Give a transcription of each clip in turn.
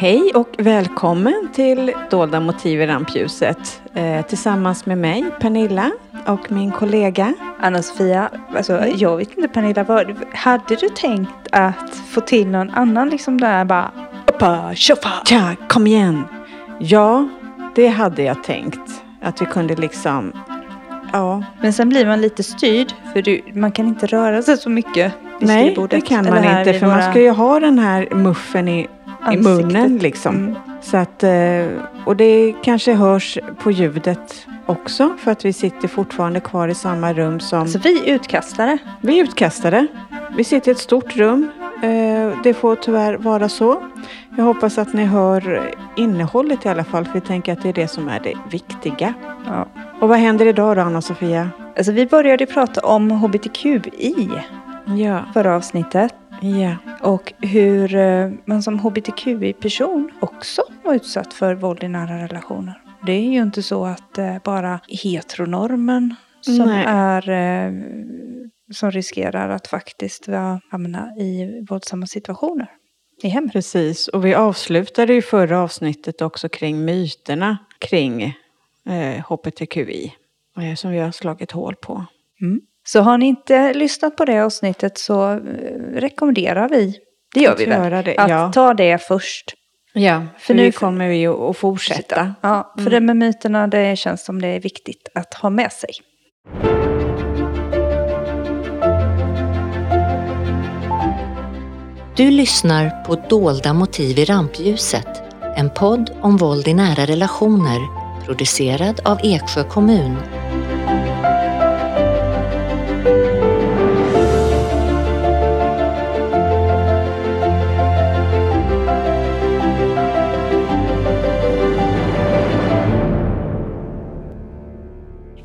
Hej och välkommen till Dolda motiv i rampljuset eh, tillsammans med mig Pernilla och min kollega Anna-Sofia, alltså, jag vet inte Pernilla, vad, hade du tänkt att få till någon annan liksom där bara Uppa, tjoffa! Tja, kom igen! Ja, det hade jag tänkt. Att vi kunde liksom, ja. Men sen blir man lite styrd för du, man kan inte röra sig så mycket vid Nej, det kan man inte för man våra ska ju ha den här muffen i, i munnen liksom. Mm. Så att, eh, och det kanske hörs på ljudet också för att vi sitter fortfarande kvar i samma rum som Så vi är utkastare. vi är utkastade. Vi sitter i ett stort rum. Eh, Det får tyvärr vara så. Jag hoppas att ni hör innehållet i alla fall för vi tänker att det är det som är det viktiga. Ja. Och vad händer idag då Anna-Sofia? Alltså vi började prata om hbtqi Ja, förra avsnittet. Ja, Och hur eh, man som hbtqi-person också var utsatt för våld i nära relationer. Det är ju inte så att är bara heteronormen som Nej. är eh, som riskerar att faktiskt hamna i våldsamma situationer i hemmet. precis. Och vi avslutade ju förra avsnittet också kring myterna kring eh, HBTQI. eh, Som vi har slagit hål på. Mm. Så har ni inte lyssnat på det avsnittet så eh, rekommenderar vi, det gör Att vi väl, göra det, att ja. ta det först. Ja, för För nu kommer vi ju att fortsätta. Ja, för det med myterna, det känns som det är viktigt att ha med sig. Du lyssnar på Dolda motiv i rampljuset, en podd om våld i nära relationer, producerad av Eksjö kommun.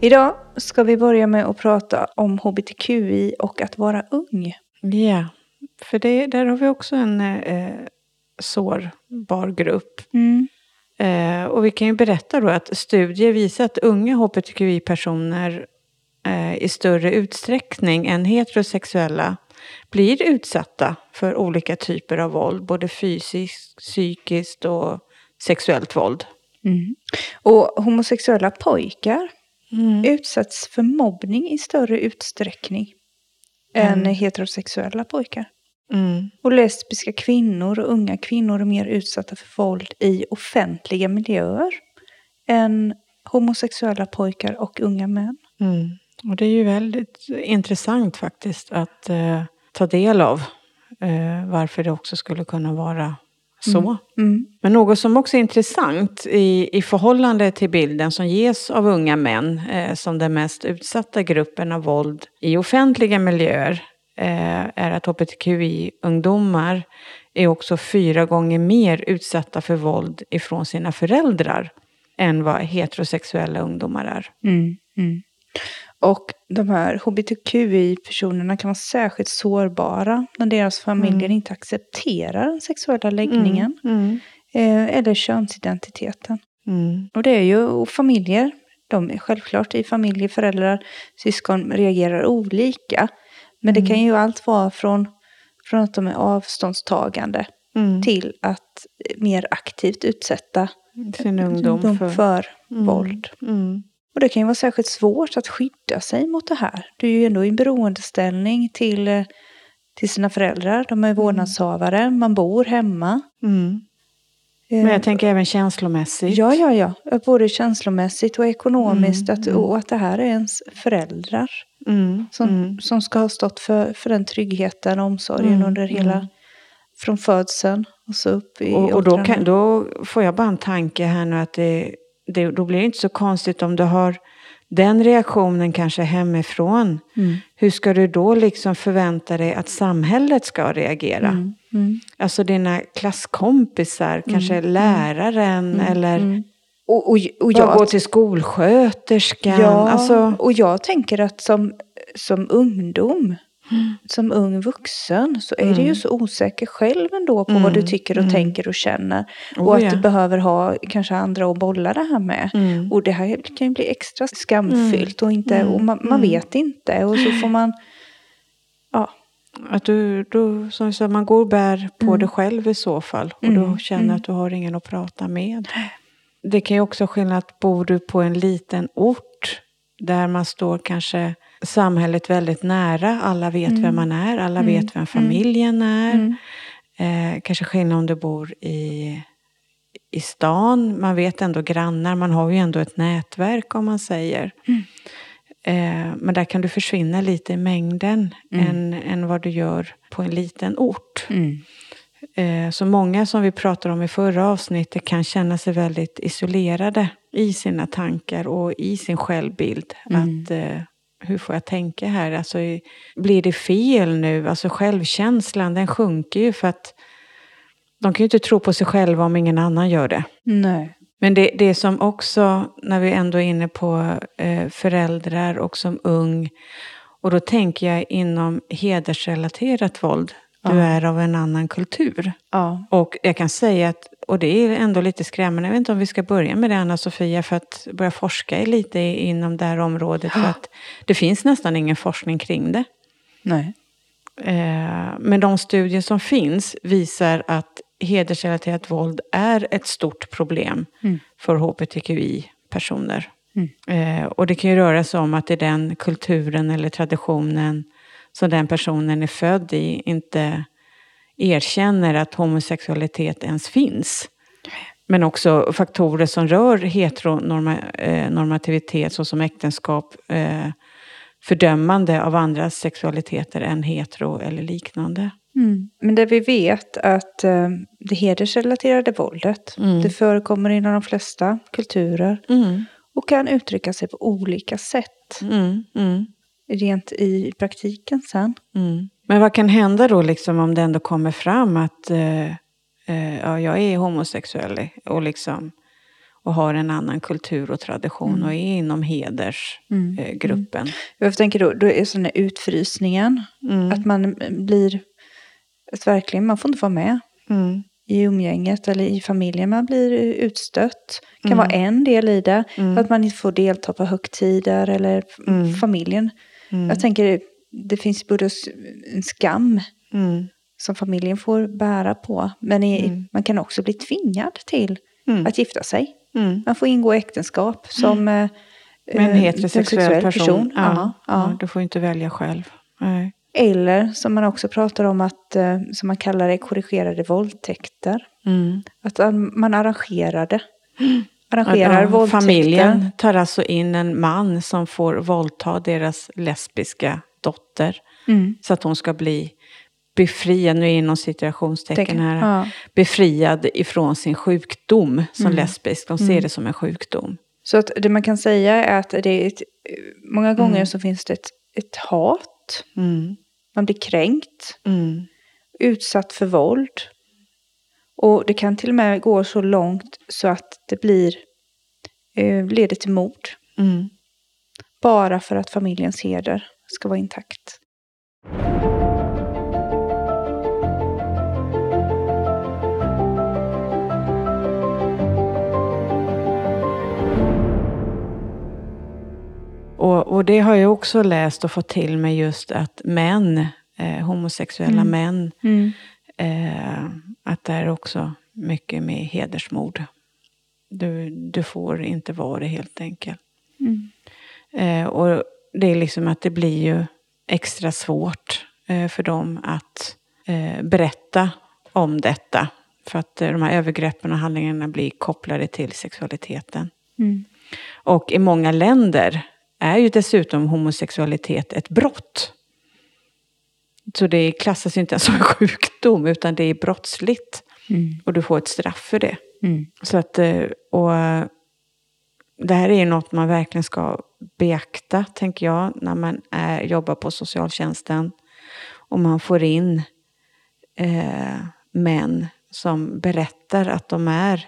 Idag ska vi börja med att prata om hbtqi och att vara ung. Ja, för det, där har vi också en eh, sårbar grupp. Eh, och vi kan ju berätta då att studier visar att unga hbtqi-personer eh, i större utsträckning än heterosexuella blir utsatta för olika typer av våld, både fysiskt, psykiskt och sexuellt våld. Och homosexuella pojkar utsätts för mobbning i större utsträckning än heterosexuella pojkar. Mm. Och lesbiska kvinnor och unga kvinnor är mer utsatta för våld i offentliga miljöer än homosexuella pojkar och unga män. Mm. Och det är ju väldigt intressant faktiskt att eh, ta del av eh, varför det också skulle kunna vara så. Mm. Men något som också är intressant i, i förhållande till bilden som ges av unga män eh, som den mest utsatta gruppen av våld i offentliga miljöer eh, är att hbtqi-ungdomar är också fyra gånger mer utsatta för våld ifrån sina föräldrar än vad heterosexuella ungdomar är. Mm, mm. Och de här hbtqi-personerna kan vara särskilt sårbara när deras familjer inte accepterar den sexuella läggningen Mm. eh, eller könsidentiteten. Mm. Och det är ju och familjer, de är självklart i familjer, föräldrar, syskon reagerar olika. Men det kan ju allt vara från, från att de är avståndstagande Mm. till att mer aktivt utsätta Sin ungdom för... för Mm. våld. Mm. Och det kan ju vara särskilt svårt att skydda sig mot det här. Du är ju ändå i en beroendeställning till, eh, till sina föräldrar. De är vårdnadshavare, man bor hemma. Mm. Eh, Men jag tänker även känslomässigt. Ja, ja, ja. Både känslomässigt och ekonomiskt. Mm, Att, mm. och att det här är ens föräldrar Mm. som, Mm. som ska ha stått för, för den tryggheten och omsorgen Mm, under hela, mm. från födseln och så upp i Och, och då, kan, då får jag bara en tanke här nu att det, det, då blir det inte så konstigt om du har den reaktionen kanske hemifrån. Mm. Hur ska du då liksom förvänta dig att samhället ska reagera? Mm, mm. Alltså dina klasskompisar, kanske läraren eller Mm. Och, och, och bara jag, gå till skolsköterskan. ja, Alltså, och jag tänker att som, som ungdom, som ung vuxen, så är du ju så osäker själv ändå på vad du tycker och tänker och känner. Oh, och att ja. du behöver ha kanske andra att bolla det här med. Mm. Och det här kan ju bli extra skamfyllt och, inte, Mm. och man, man vet inte. Och så får man, ja, Att du, då, som jag sa, man går och bär på Mm. det själv i så fall. Och Mm, då känner mm. att du har ingen att prata med. Det kan ju också skillnad att bor du på en liten ort där man står kanske samhället väldigt nära. Alla vet Mm. vem man är, alla Mm, vet vem familjen är. Mm. Eh, kanske skillnad om du bor i, i stan. Man vet ändå grannar, man har ju ändå ett nätverk om man säger. Mm. Eh, men där kan du försvinna lite i mängden Mm. än, än vad du gör på en liten ort. Mm. Eh, så många som vi pratade om i förra avsnittet kan känna sig väldigt isolerade i sina tankar och i sin självbild. Mm. Att eh, hur får jag tänka här? Alltså, blir det fel nu? Alltså självkänslan den sjunker ju för att de kan ju inte tro på sig själva om ingen annan gör det. Nej. Men det, det som också, när vi ändå är inne på eh, föräldrar och som ung, och då tänker jag inom hedersrelaterat våld, du är av en annan kultur. Ja. Och jag kan säga att, och det är ändå lite skrämmande, jag vet inte om vi ska börja med det Anna-Sofia, för att börja forska lite inom det här området, för att det finns nästan ingen forskning kring det. Nej. Eh, Men de studier som finns visar att hedersrelaterat våld är ett stort problem Mm. för hbtqi-personer. Mm. Eh, Och det kan ju röra sig om att i den kulturen eller traditionen som den personen är född i inte erkänner att homosexualitet ens finns. Men också faktorer som rör heteronormativitet såsom äktenskap, eh, fördömande av andras sexualiteter än hetero eller liknande. Mm. Men det vi vet att eh, det hedersrelaterade våldet, Mm. det förekommer inom de flesta kulturer Mm, och kan uttrycka sig på olika sätt. Mm, mm, Rent i praktiken sen. mm. Men vad kan hända då liksom om det ändå kommer fram att eh, eh, ja, jag är homosexuell och, liksom, och har en annan kultur och tradition och är inom hedersgruppen. Mm. Eh, gruppen. Jag tänker då, då är sån utfrysningen, Mm, att man blir, att verkligen, man får inte vara med mm, i umgänget eller i familjen. Man blir utstött. kan Mm. vara en del i det. Mm. Att man inte får delta på högtider eller Mm. familjen. Mm, Jag tänker, det finns både en skam mm, som familjen får bära på. Men i, Mm. man kan också bli tvingad till mm, att gifta sig. mm. Man får ingå äktenskap som eh, Med en eh, heterosexuell person. Ja, Ja, ja. ja, du får inte välja själv. Nej. Eller som man också pratar om att, eh, som man kallar det, korrigerade våldtäkter. Mm. Att man arrangerade. Arrangerar Ja. Familjen tar alltså in en man som får våldta deras lesbiska dotter. Mm. Så att hon ska bli befriad, nu inom citationstecken Tecken. här, Ja. befriad ifrån sin sjukdom som Mm. lesbisk. De ser Mm. det som en sjukdom. Så att det man kan säga är att det är ett, många gånger Mm. så finns det ett, ett hat. Mm. Man blir kränkt. Mm. utsatt för våld. Och det kan till och med gå så långt så att det blir, eh, leder till mord. Mm. Bara för att familjens heder ska vara intakt. Och, och det har jag också läst och fått till mig just att män, eh, homosexuella Mm. män, eh, att det är också mycket med hedersmord. Du, du får inte vara det helt enkelt. Mm. Eh, och det är liksom att det blir ju extra svårt eh, för dem att eh, berätta om detta. För att eh, de här övergreppen och handlingarna blir kopplade till sexualiteten. Mm. Och i många länder är ju dessutom homosexualitet ett brott. Så det klassas ju inte ens som sjukdom utan det är brottsligt. Mm. Och du får ett straff för det. Mm. Så att, eh, och det här är ju något man verkligen ska beakta, tänker jag, när man är, jobbar på socialtjänsten. Och man får in eh, män som berättar att de är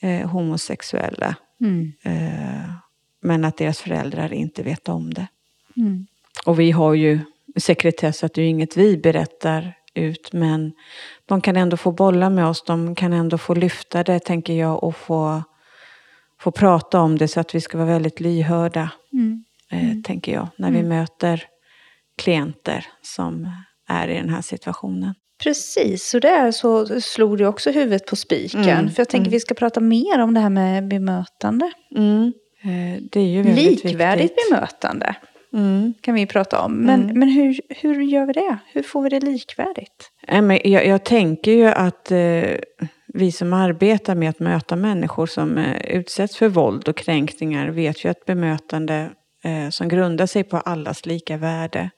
eh, homosexuella. Mm. Eh, men att deras föräldrar inte vet om det. Mm. Och vi har ju sekretess, att det är inget vi berättar ut. Men de kan ändå få bolla med oss, de kan ändå få lyfta det, tänker jag. Och få, få prata om det så att vi ska vara väldigt lyhörda, Mm. eh, tänker jag. När vi möter klienter som är i den här situationen. Precis, så där så slog du också huvudet på spiken. Mm, För jag tänker mm. vi ska prata mer om det här med bemötande. Mm. Eh, Det är ju väldigt Likvärdigt viktigt. bemötande Mm. kan vi prata om. Men, Mm. men hur, hur gör vi det? Hur får vi det likvärdigt? Jag, jag tänker ju att eh, vi som arbetar med att möta människor som eh, utsätts för våld och kränkningar vet ju att bemötande eh, som grundar sig på allas lika värde.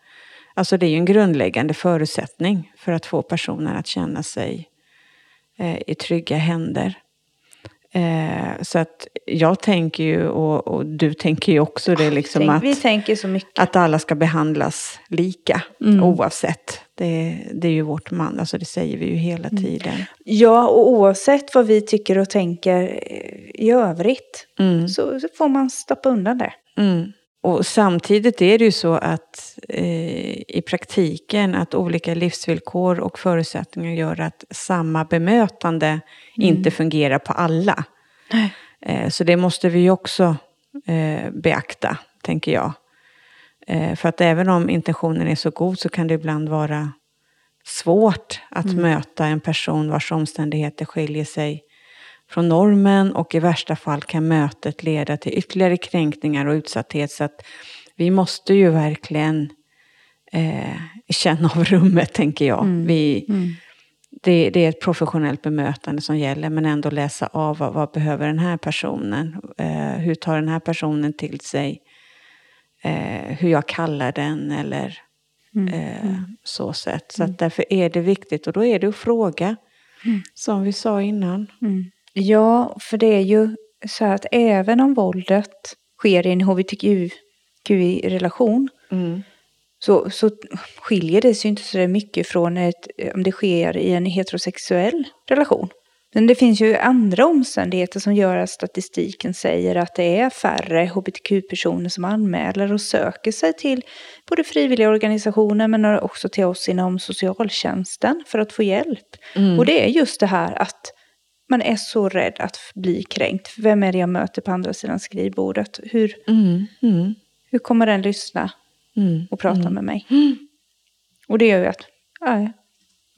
Alltså det är ju en grundläggande förutsättning för att få personer att känna sig i trygga händer. Eh, så att jag tänker ju, och, och du tänker ju också det, liksom Tänk, att... Vi tänker så mycket. Att alla ska behandlas lika Mm. oavsett. Det, det är ju vårt man, alltså det säger vi ju hela Mm. tiden. Ja, och oavsett vad vi tycker och tänker i övrigt Mm. så, så får man stoppa undan det. Mm. Och samtidigt är det ju så att eh, i praktiken att olika livsvillkor och förutsättningar gör att samma bemötande inte fungerar på alla. Eh, så det måste vi ju också eh, beakta, tänker jag. Eh, för att även om intentionen är så god så kan det ibland vara svårt att möta en person vars omständigheter skiljer sig från normen och i värsta fall kan mötet leda till ytterligare kränkningar och utsatthet. Så att vi måste ju verkligen eh, känna av rummet, tänker jag. Vi, det, det är ett professionellt bemötande som gäller, men ändå läsa av vad, vad behöver den här personen? Eh, hur tar den här personen till sig? Eh, hur jag kallar den eller eh, så sätt. Så att därför är det viktigt och då är det att fråga, som vi sa innan. Ja, för det är ju så här att även om våldet sker i en hbtqi-relation Mm. så, så skiljer det sig inte så mycket från ett, om det sker i en heterosexuell relation. Men det finns ju andra omständigheter som gör att statistiken säger att det är färre hbtq-personer som anmäler och söker sig till både frivilliga organisationer men också till oss inom socialtjänsten för att få hjälp. Och det är just det här att man är så rädd att bli kränkt. Vem är det jag möter på andra sidan skrivbordet? Hur, Mm. Mm. hur kommer den lyssna Mm. och prata med mig? Och det gör ju att ja,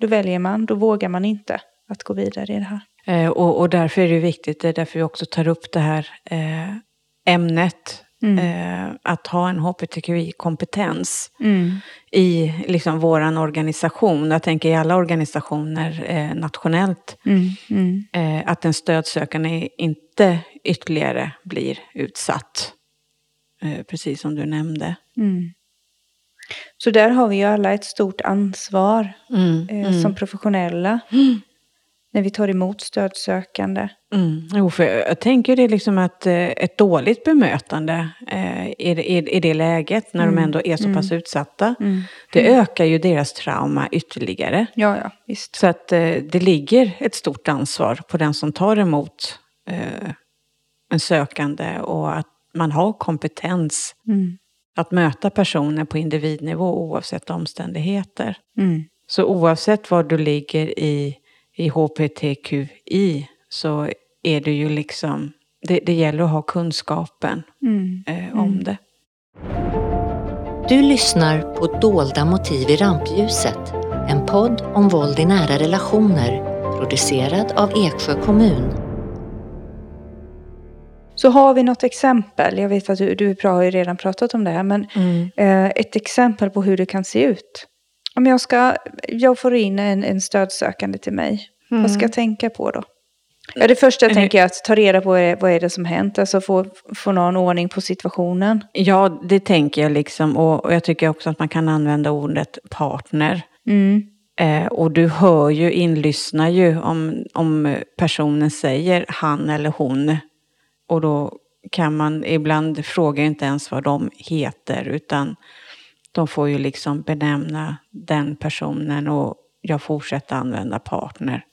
då väljer man, då vågar man inte att gå vidare i det här. Eh, och, och därför är det viktigt, det är därför vi också tar upp det här eh, ämnet. Eh, att ha en hbtqi-kompetens i liksom våran organisation. Jag tänker i alla organisationer eh, nationellt. Eh, att den stödsökande inte ytterligare blir utsatt. Eh, precis som du nämnde. Så där har vi ju alla ett stort ansvar Mm, eh, som professionella. När vi tar emot stödsökande. Mm. Jo, för jag tänker det liksom att eh, ett dåligt bemötande eh, i, det- läget, när de ändå är så pass utsatta, det ökar ju deras trauma ytterligare. Ja, ja, visst. Så att eh, det ligger ett stort ansvar på den som tar emot en sökande och att man har kompetens att möta personer på individnivå oavsett omständigheter. Så oavsett var du ligger i, i HPTQI så är det ju liksom, det, det gäller att ha kunskapen eh, om det. Du lyssnar på Dolda motiv i rampljuset. En podd om våld i nära relationer. Producerad av Eksjö kommun. Så har vi något exempel, jag vet att du, du har ju redan pratat om det här, men eh, ett exempel på hur det kan se ut. Om jag, ska, jag får in en, en stödsökande till mig, vad ska jag tänka på då? Ja, det första jag tänker jag att ta reda på vad är, vad är det som hänt, alltså få, få någon ordning på situationen. Ja, det tänker jag liksom. Och, och jag tycker också att man kan använda ordet partner. Eh, och du hör ju, inlyssnar ju om, om personen säger han eller hon. Och då kan man ibland fråga inte ens vad de heter utan de får ju liksom benämna den personen och jag fortsätter använda partner.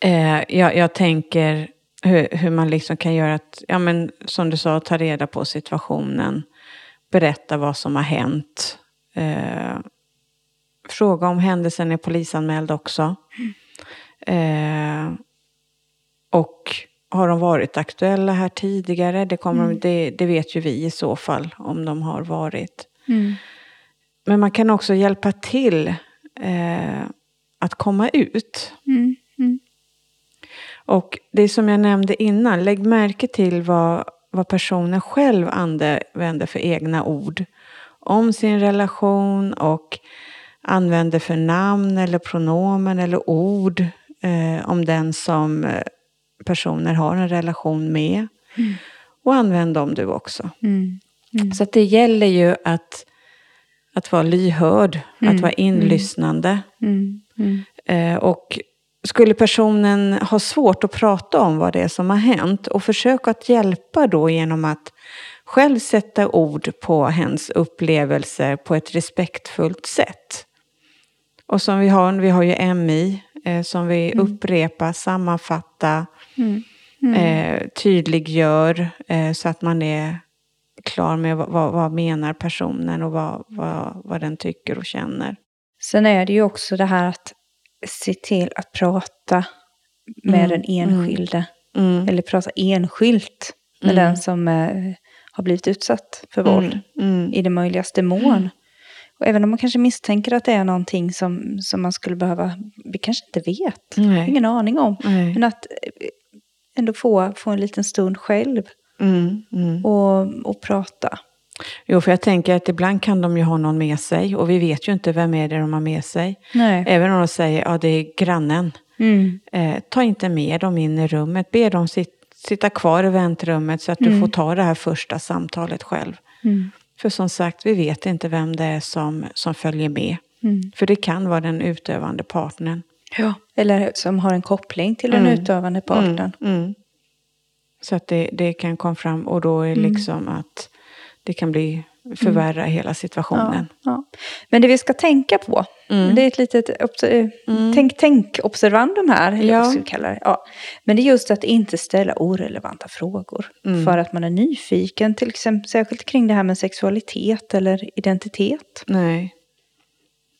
Eh, jag, jag tänker hur, hur man liksom kan göra att, ja men som du sa, ta reda på situationen, berätta vad som har hänt. Eh, fråga om händelsen är polisanmäld också. Eh, och har de varit aktuella här tidigare? Det, kommer, det, det vet ju vi i så fall om de har varit. Men man kan också hjälpa till eh, att komma ut. Mm. Mm. Och det som jag nämnde innan, lägg märke till vad, vad personen själv använder för egna ord om sin relation och använder för namn eller pronomen eller ord eh, om den som eh, personer har en relation med. Mm. Och använd dem du också. Mm. Mm. Så det gäller ju att, att vara lyhörd, Mm. att vara inlyssnande. Mm. Mm. Eh, och skulle personen ha svårt att prata om vad det är som har hänt och försök att hjälpa då genom att själv sätta ord på hens upplevelser på ett respektfullt sätt. Och som vi har, vi har ju MI eh, som vi upprepar, sammanfattar, Mm. eh, tydliggör eh, så att man är klar med vad, vad, vad menar personen och vad, vad, vad den tycker och känner. Sen är det ju också det här att se till att prata med Mm, den enskilde. Mm. Eller prata enskilt med Mm. den som eh, har blivit utsatt för våld. Mm. I det möjligaste mån. Och även om man kanske misstänker att det är någonting som, som man skulle behöva, vi kanske inte vet, Nej. ingen aning om. Nej. Men att eh, ändå få, få en liten stund själv Mm. Mm. och, och prata. Jo, för jag tänker att ibland kan de ju ha någon med sig och vi vet ju inte vem är det de har med sig. Nej. Även om de säger ja det är grannen. Mm. Eh, ta inte med dem in i rummet. Be dem sit, sitta kvar i väntrummet så att du Mm. får ta det här första samtalet själv. Mm. För som sagt, vi vet inte vem det är som, som följer med. Mm. För det kan vara den utövande partnern. Ja. Eller som har en koppling till den Mm. utövande partnern. Mm. Så att det, det kan komma fram och då är liksom att det kan bli förvärra hela situationen. Ja, ja. Men det vi ska tänka på, Mm. det är ett litet obs- Mm. tänk, tänk observandum här, eller Ja. vad ska vi kalla det? Ja. Men det är just att inte ställa orelevanta frågor. Mm. För att man är nyfiken, till exempel särskilt kring det här med sexualitet eller identitet. Nej.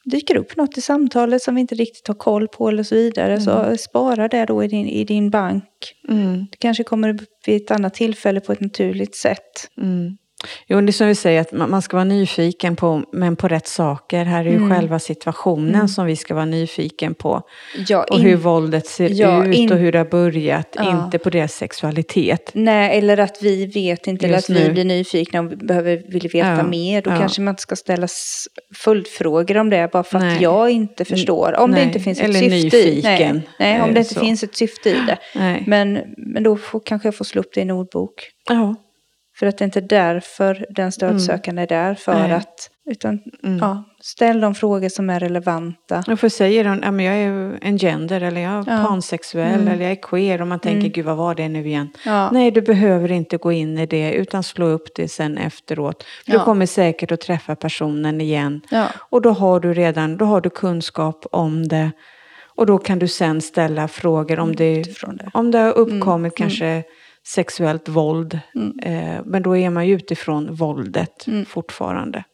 Dyker upp något i samtalet som vi inte riktigt har koll på eller så vidare, så spara det då i din, i din bank. Mm. Det kanske kommer upp vid ett annat tillfälle på ett naturligt sätt. Mm. Jo, det är som vi säger, att man ska vara nyfiken på, men på rätt saker. Här är ju Mm. själva situationen som vi ska vara nyfiken på. Ja, Och hur våldet ser Ja, ut och hur det har börjat. Ja. Inte på deras sexualitet. Nej, eller att vi vet inte, eller Just att vi nu. blir nyfikna och behöver, vill veta mer. Då kanske man inte ska ställa följdfrågor om det, bara för att Nej. jag inte förstår. Om det Nej, inte finns ett eller syfte i nyfiken, Nej, nej om eh, det inte så. finns ett syfte i det. Men, men då får, kanske jag får slå upp det i en ordbok. Ja. För att det är inte därför den stödsökande är där, för Nej. att... Utan, Mm. ja, ställ de frågor som är relevanta. Och för säger hon, ja, men jag är en gender eller jag är Ja. pansexuell Mm. eller jag är queer och man tänker Mm. gud vad var det nu igen? Ja. Nej, du behöver inte gå in i det utan slå upp det sen efteråt. Du Ja. kommer säkert att träffa personen igen. Och då har du redan då har du kunskap om det. Och då kan du sen ställa frågor om det, Utifrån det. om det har uppkommit Mm. kanske sexuellt våld. Mm. Eh, men då är man ju utifrån våldet Mm. fortfarande.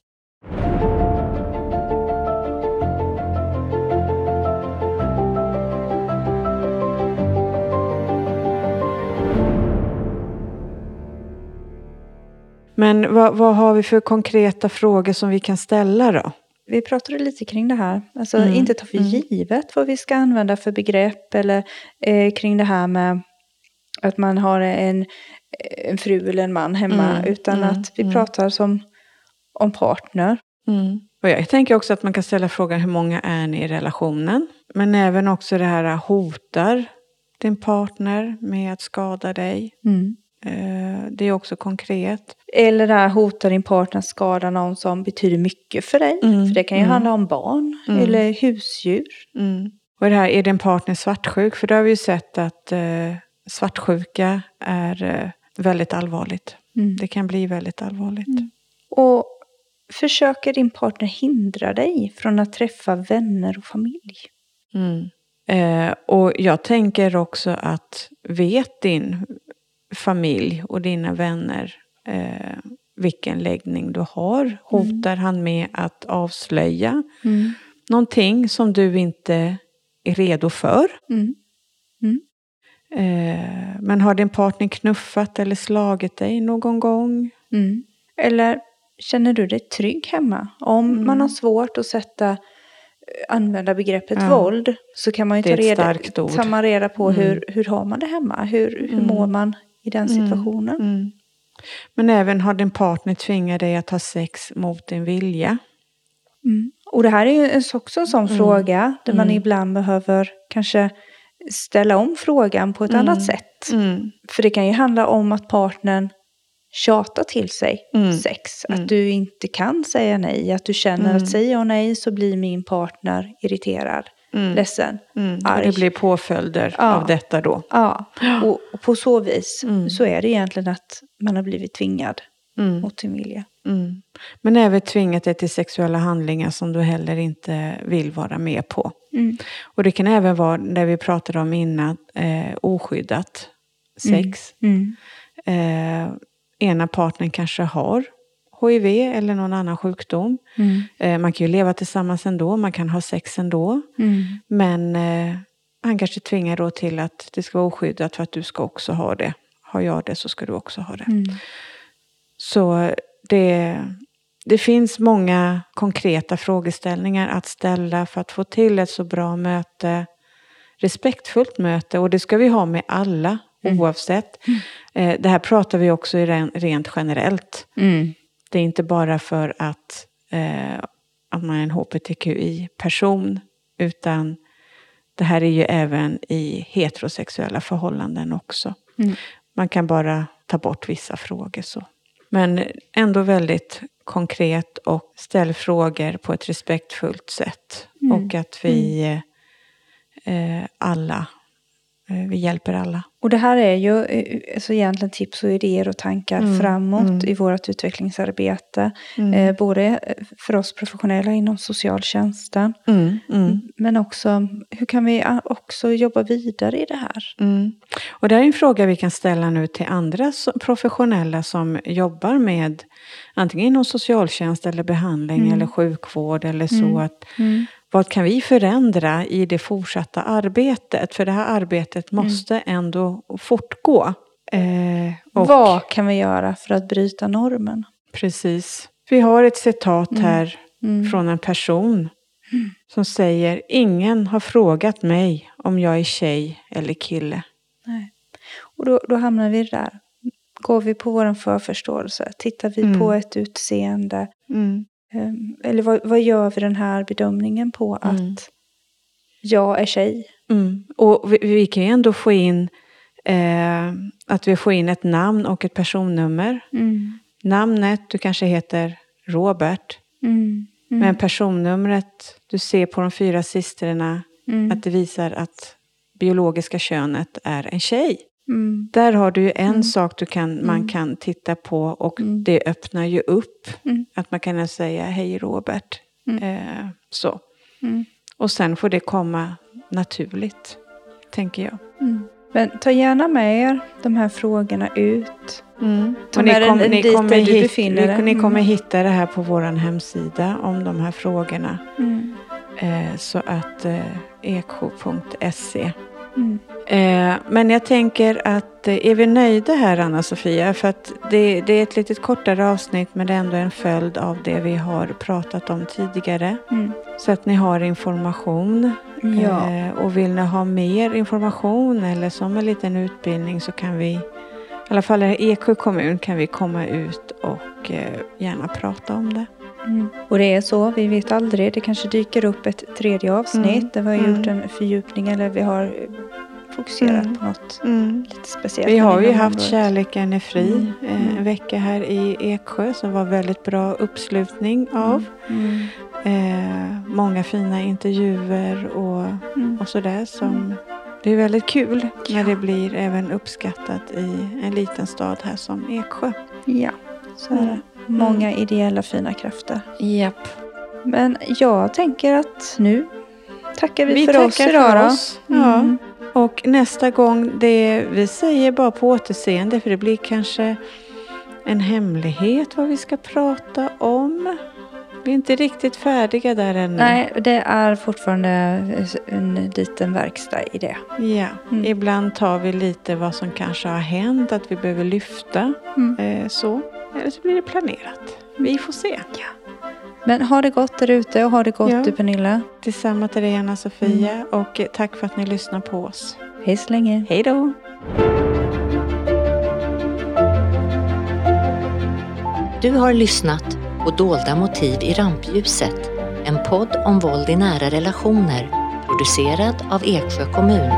Men vad, vad har vi för konkreta frågor som vi kan ställa då? Vi pratade lite kring det här. Alltså Mm, inte ta för mm. givet vad vi ska använda för begrepp. Eller eh, kring det här med att man har en, en fru eller en man hemma. Mm, utan mm, att vi mm. pratar som om partner. Och jag tänker också att man kan ställa frågan hur många är ni i relationen? Men även också det här hotar din partner med att skada dig? Eh, Det är också konkret. Eller det här hotar din partner att skada någon som betyder mycket för dig. Mm, För det kan ju mm. handla om barn Mm. eller husdjur. Mm. Och det här, är din partner svartsjuk? För då har vi ju sett att eh, svartsjuka är eh, väldigt allvarligt. Mm. Det kan bli väldigt allvarligt. Och försöker din partner hindra dig från att träffa vänner och familj? Mm. Eh, och jag tänker också att vet din familj och dina vänner eh, vilken läggning du har? Hotar han med att avslöja någonting som du inte är redo för? Mm. Eh, men har din partner knuffat eller slagit dig någon gång? Mm. Eller känner du dig trygg hemma? Om Mm. man har svårt att sätta använda begreppet ja. våld så kan man ju ta reda, tar man reda på mm. hur, hur har man det hemma? Hur, hur mm. mår man i den mm. situationen? Mm. Men även har din partner tvingat dig att ha sex mot din vilja? Och det här är ju också en sån fråga där man ibland behöver kanske ställa om frågan på ett annat sätt. För det kan ju handla om att partnern tjata till sig mm. sex. Att mm. du inte kan säga nej. Att du känner mm. att säger jag nej så blir min partner irriterad, mm. ledsen, mm. arg. Och det blir påföljder ja. av detta då. Ja, och, och på så vis mm. så är det egentligen att man har blivit tvingad mm. mot sin vilja. Mm. Men även tvingat dig till sexuella handlingar som du heller inte vill vara med på. Och det kan även vara, det vi pratade om innan, eh, oskyddat sex. Eh, ena partnern kanske har HIV eller någon annan sjukdom. Mm. Eh, man kan ju leva tillsammans ändå, man kan ha sex ändå. Mm. Men eh, han kanske tvingar då till att det ska vara oskyddat för att du ska också ha det. Har jag det så ska du också ha det. Mm. Så det, det finns många konkreta frågeställningar att ställa för att få till ett så bra möte, respektfullt möte. Och det ska vi ha med alla mm. oavsett. Eh, det här pratar vi också rent generellt. Mm. Det är inte bara för att, eh, att man är en hbtqi-person, utan det här är ju även i heterosexuella förhållanden också. Mm. Man kan bara ta bort vissa frågor så. Men ändå väldigt konkret och ställ frågor på ett respektfullt sätt. Mm. Och att vi mm. eh, alla vi hjälper alla. Och det här är ju eh, alltså egentligen tips och idéer och tankar mm. framåt mm. i vårt utvecklingsarbete. Mm. Eh, både för oss professionella inom socialtjänsten. Mm, mm. Men också hur kan vi också jobba vidare i det här? Mm. Och det är en fråga vi kan ställa nu till andra professionella som jobbar med antingen inom socialtjänst eller behandling eller sjukvård eller så. att vad kan vi förändra i det fortsatta arbetet? För det här arbetet mm. måste ändå fortgå. Eh, vad kan vi göra för att bryta normen? Precis. Vi har ett citat mm. här mm. från en person mm. som säger Ingen har frågat mig om jag är tjej eller kille. Nej. Och då, då hamnar vi där. Går vi på vår förförståelse? Tittar vi mm. på ett utseende? Mm. Ehm, eller vad, vad gör vi den här bedömningen på att mm. jag är tjej? Mm. Och vi, vi, kan ju ändå få in eh, att vi får in ett namn och ett personnummer. Mm. Namnet, du kanske heter Robert. Mm. Mm. Men personnumret, du ser på de fyra systrarna mm. att det visar att biologiska könet är en tjej. Mm. Där har du ju en mm. sak du kan, man mm. kan titta på och mm. det öppnar ju upp. Mm. Att man kan säga hej Robert. Eh, så. Och sen får det komma naturligt, tänker jag. Men ta gärna med er de här frågorna ut. Mm. Ta med ni, kom, den ni dit kommer du befinner dig. Ni, ni kommer hitta det här på vår hemsida om de här frågorna. Eh, så att eh, ek.se Mm. Eh, men jag tänker att eh, är vi nöjda här Anna-Sofia? För att det, det, är ett lite kortare avsnitt men det är ändå en följd av det vi har pratat om tidigare. Mm. Så att ni har information. Ja. Eh, och vill ni ha mer information eller som en liten utbildning så kan vi i alla fall i Eksjö kommun kan vi komma ut och gärna prata om det. Mm. Och det är så, vi vet aldrig. Det kanske dyker upp ett tredje avsnitt mm. där vi har mm. gjort en fördjupning eller vi har fokuserat mm. på något mm. lite speciellt. Vi har ju haft Kärleken är fri mm. Eh, en vecka här i Eksjö som var väldigt bra uppslutning av. Eh, många fina intervjuer och, och sådär som det är väldigt kul när det blir även uppskattat i en liten stad här som Eksjö. Ja, så är det. Många ideella fina krafter. Japp. Men jag tänker att nu tackar vi, vi för oss idag för oss. Ja. Mm. Och nästa gång, det vi säger bara på återseende för det blir kanske en hemlighet vad vi ska prata om. Vi är inte riktigt färdiga där ännu. Nej, det är fortfarande en liten verkstad i det. Ja, mm. ibland tar vi lite vad som kanske har hänt, att vi behöver lyfta. Mm. Eh, så. Eller så blir det planerat. Vi får se. Ja. Men ha det gott där ute och ha det gott Ja. du Pernilla. Detsamma till dig Anna-Sofia och tack för att ni lyssnar på oss. Hej så länge. Hej då! Du har lyssnat på Dolda motiv i rampljuset, en podd om våld i nära relationer, producerad av Eksjö kommun.